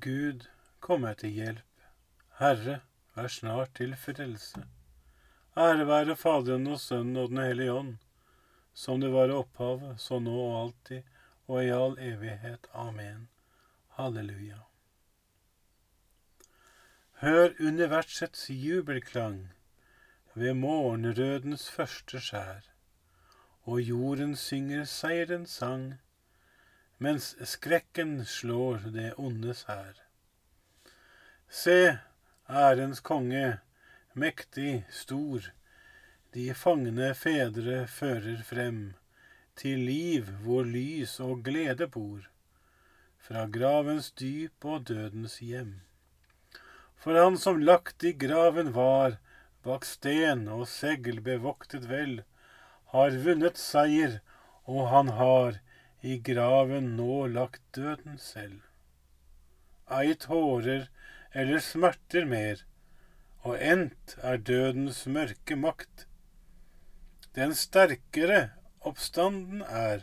Gud, kom meg til hjelp. Herre, vær snart til frelse. Ære være Faderen og Sønnen og Den hellige ånd, som det var i opphavet, så nå og alltid, og i all evighet. Amen. Halleluja. Hør universets jubelklang ved morgenrødens første skjær, og jorden synger seierens sang mens skrekken slår det ondes hær. Se, ærens konge, mektig, stor, de fangne fedre fører frem, til liv hvor lys og glede bor, fra gravens dyp og dødens hjem. For han som lagt i graven var, bak sten og segl bevoktet vel, har vunnet seier, og han har i graven nå lagt døden selv. Ei tårer eller smerter mer, og endt er dødens mørke makt. Den sterkere oppstanden er,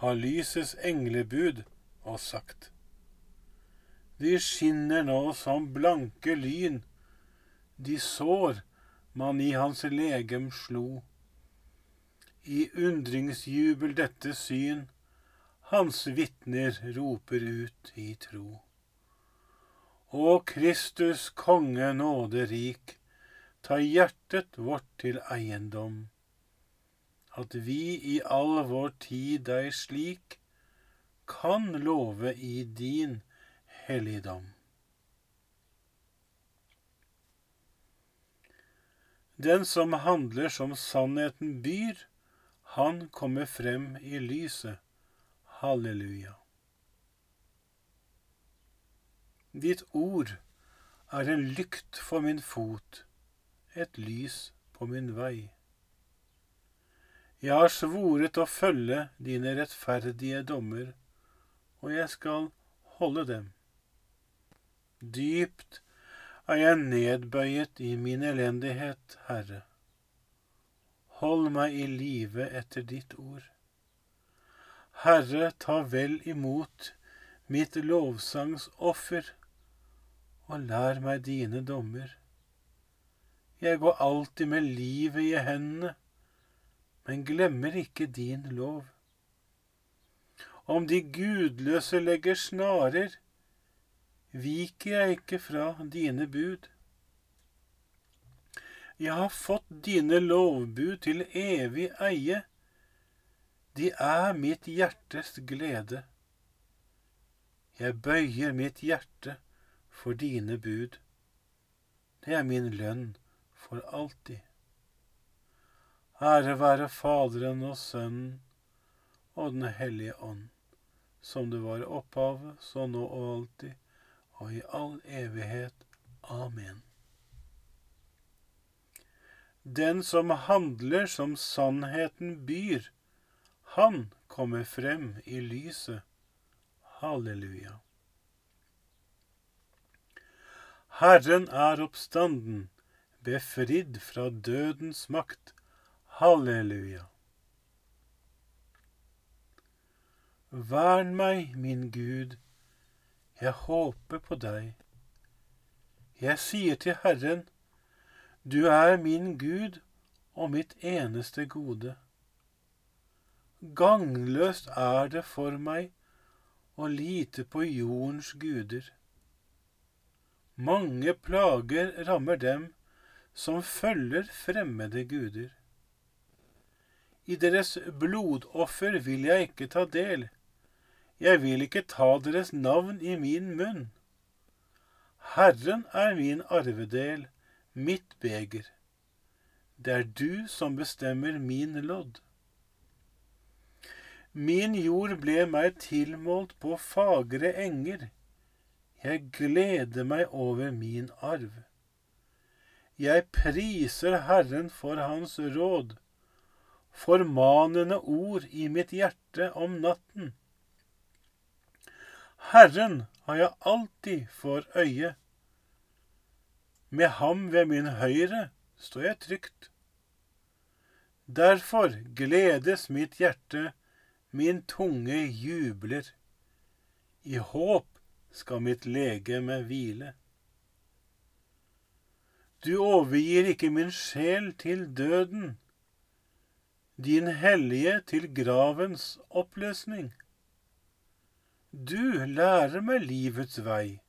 har lysets englebud og sagt. De skinner nå som blanke lyn, de sår man i hans legem slo. I undringsjubel dette syn, hans vitner roper ut i tro. Å Kristus konge nåderik, ta hjertet vårt til eiendom, at vi i all vår tid deg slik kan love i din helligdom. Den som handler som sannheten byr, han kommer frem i lyset. Halleluja. Ditt ord er en lykt for min fot, et lys på min vei. Jeg har svoret å følge dine rettferdige dommer, og jeg skal holde dem. Dypt er jeg nedbøyet i min elendighet, Herre. Hold meg i live etter ditt ord. Herre, ta vel imot mitt lovsangsoffer, og lær meg dine dommer. Jeg går alltid med livet i hendene, men glemmer ikke din lov. Om de gudløse legger snarer, viker jeg ikke fra dine bud. Jeg har fått dine lovbud til evig eie de er mitt hjertes glede. Jeg bøyer mitt hjerte for dine bud. Det er min lønn for alltid. Ære være Faderen og Sønnen og Den hellige ånd, som det var i opphavet, så nå og alltid, og i all evighet. Amen. Den som handler som sannheten byr, han kommer frem i lyset. Halleluja. Herren er oppstanden, befridd fra dødens makt. Halleluja. Vern meg, min Gud, jeg håper på deg. Jeg sier til Herren, du er min Gud og mitt eneste gode. Gangløst er det for meg å lite på jordens guder. Mange plager rammer dem som følger fremmede guder. I deres blodoffer vil jeg ikke ta del, jeg vil ikke ta deres navn i min munn. Herren er min arvedel, mitt beger. Det er du som bestemmer min lodd. Min jord ble meg tilmålt på fagre enger. Jeg gleder meg over min arv. Jeg priser Herren for Hans råd, formanende ord i mitt hjerte om natten. Herren har jeg alltid for øye. Med ham ved min høyre står jeg trygt. Derfor gledes mitt hjerte min tunge jubler. I håp skal mitt legeme hvile. Du overgir ikke min sjel til døden, din hellige til gravens oppløsning. Du lærer meg livets vei,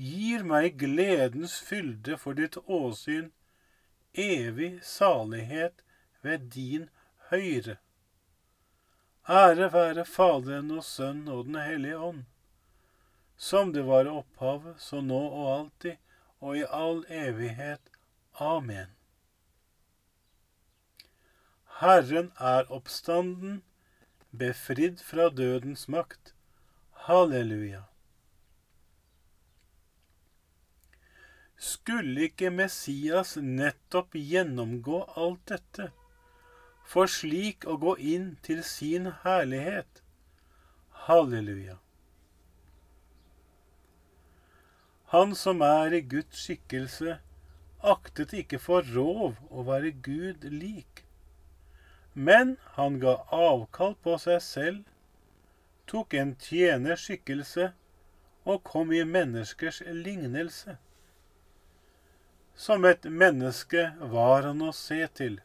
gir meg gledens fylde for ditt åsyn, evig salighet ved din høyre. Ære være Faderen og Sønnen og Den hellige ånd, som det var opphavet, så nå og alltid, og i all evighet. Amen. Herren er oppstanden, befridd fra dødens makt. Halleluja. Skulle ikke Messias nettopp gjennomgå alt dette? For slik å gå inn til sin herlighet. Halleluja. Han som er i Guds skikkelse, aktet ikke for rov å være Gud lik. Men han ga avkall på seg selv, tok en tjenerskikkelse og kom i menneskers lignelse. Som et menneske var han å se til.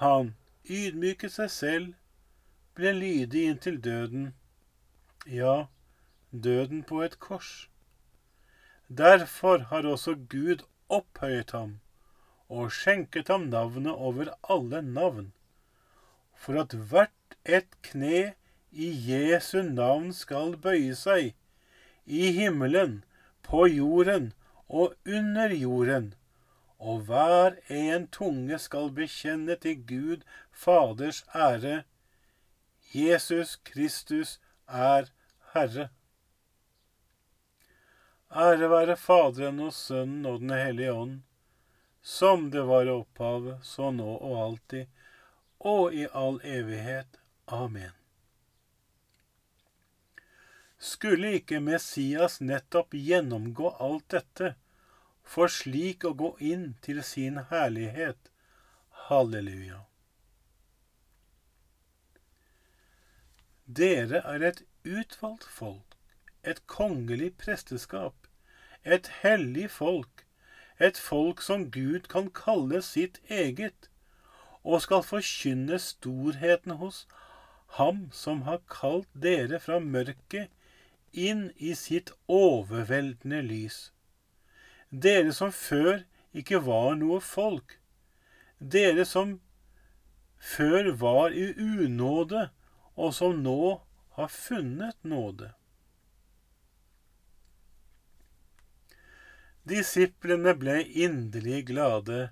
Han ydmyket seg selv, ble lydig inntil døden, ja, døden på et kors. Derfor har også Gud opphøyet ham og skjenket ham navnet over alle navn, for at hvert et kne i Jesu navn skal bøye seg, i himmelen, på jorden og under jorden og hver en tunge skal bekjenne til Gud Faders ære. Jesus Kristus er Herre. Ære være Faderen og Sønnen og Den hellige ånd, som det var i opphavet, så nå og alltid, og i all evighet. Amen. Skulle ikke Messias nettopp gjennomgå alt dette, for slik å gå inn til sin herlighet. Halleluja. Dere er et utvalgt folk, et kongelig presteskap, et hellig folk, et folk som Gud kan kalle sitt eget, og skal forkynne storheten hos Ham som har kalt dere fra mørket inn i sitt overveldende lys dere som før ikke var noe folk, dere som før var i unåde, og som nå har funnet nåde. Disiplene ble inderlig glade.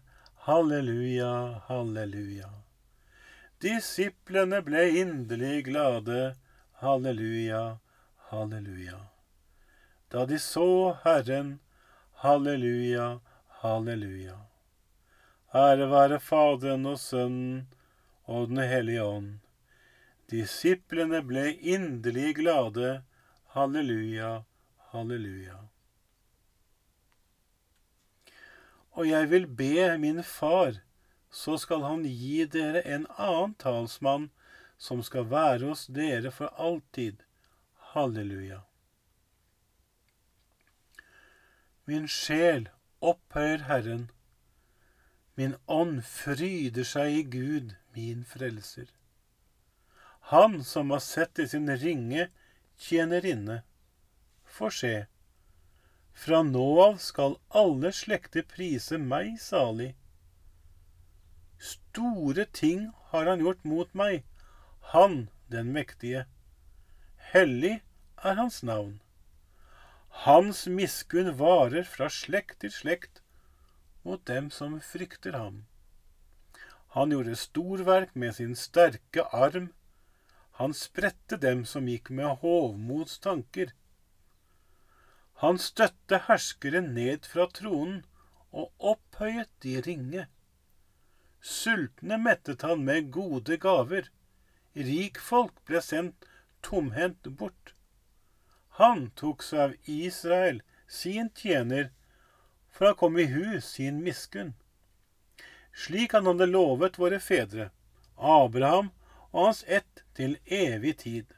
Halleluja, halleluja. Disiplene ble inderlig glade. Halleluja, halleluja. Da de så Herren, Halleluja, halleluja. Ære være Faderen og Sønnen og Den hellige ånd. Disiplene ble inderlig glade. Halleluja, halleluja. Og jeg vil be min far, så skal han gi dere en annen talsmann som skal være hos dere for alltid. Halleluja. Min sjel opphøyer Herren. Min ånd fryder seg i Gud, min frelser. Han som har sett i sin ringe tjenerinne. får se, fra nå av skal alle slekter prise meg salig. Store ting har han gjort mot meg, han den mektige. Hellig er hans navn. Hans miskunn varer fra slekt til slekt mot dem som frykter ham. Han gjorde storverk med sin sterke arm. Han spredte dem som gikk med hovmods tanker. Han støtte herskere ned fra tronen og opphøyet de ringe. Sultne mettet han med gode gaver. Rikfolk ble sendt tomhendt bort. Han tok seg av Israel, sin tjener, for han kom i hu sin miskunn. Slik han hadde lovet våre fedre, Abraham og hans ett til evig tid.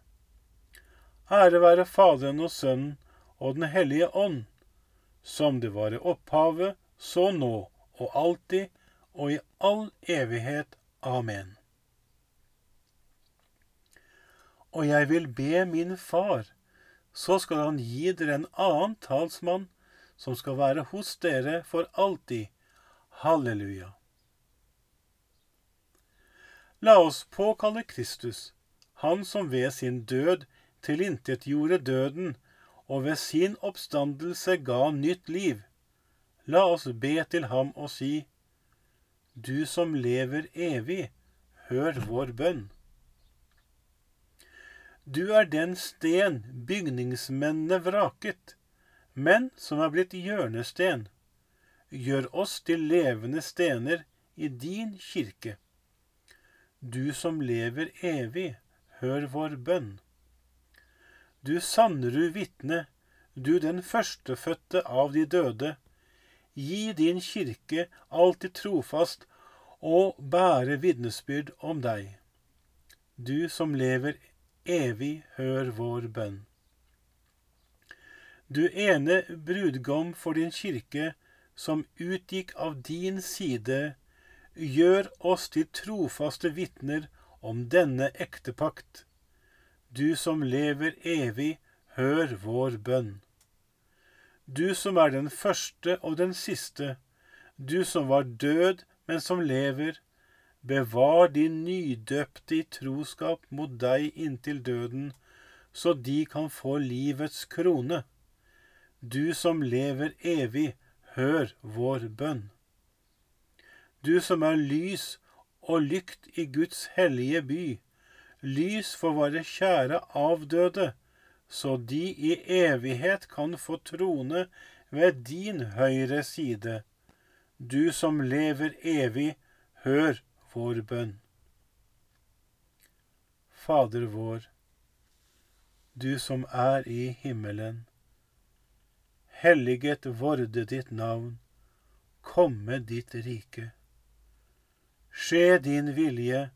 Ære være Faderen og Sønnen og Den hellige ånd, som det var i opphavet, så nå og alltid og i all evighet. Amen. Og jeg vil be min far, så skal han gi dere en annen talsmann, som skal være hos dere for alltid. Halleluja. La oss påkalle Kristus, han som ved sin død tilintetgjorde døden og ved sin oppstandelse ga nytt liv. La oss be til ham og si, Du som lever evig, hør vår bønn. Du er den sten bygningsmennene vraket, men som er blitt hjørnesten. Gjør oss til levende stener i din kirke. Du som lever evig, hør vår bønn. Du Sannerud vitne, du den førstefødte av de døde, gi din kirke alltid trofast og bære vitnesbyrd om deg. Du som lever evig, hør vår bønn. Du ene brudgom for din kirke, som utgikk av din side, gjør oss til trofaste vitner om denne ektepakt. Du som lever evig, hør vår bønn. Du som er den første og den siste, du som var død, men som lever, bevar de nydøpte i troskap mot deg inntil døden, så de kan få livets krone. Du som lever evig, hør vår bønn. Du som er lys og lykt i Guds hellige by, lys for våre kjære avdøde, så de i evighet kan få trone ved din høyre side. Du som lever evig, hør vår bønn. Fader vår, du som er i himmelen. Helliget vorde ditt navn, komme ditt rike. Skje din vilje,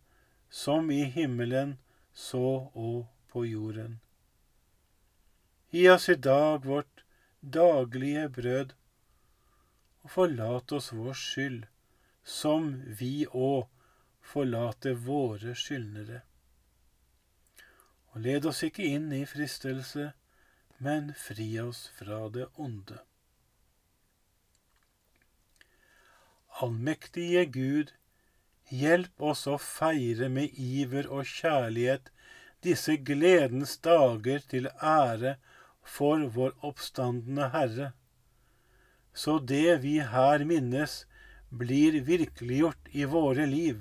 som i himmelen, så og på jorden. Gi oss i dag vårt daglige brød, og forlat oss vår skyld, som vi òg forlater våre skyldnere. Og led oss ikke inn i fristelse, men fri oss fra det onde. Allmektige Gud, Hjelp oss å feire med iver og kjærlighet disse gledens dager til ære for vår oppstandende Herre, så det vi her minnes, blir virkeliggjort i våre liv.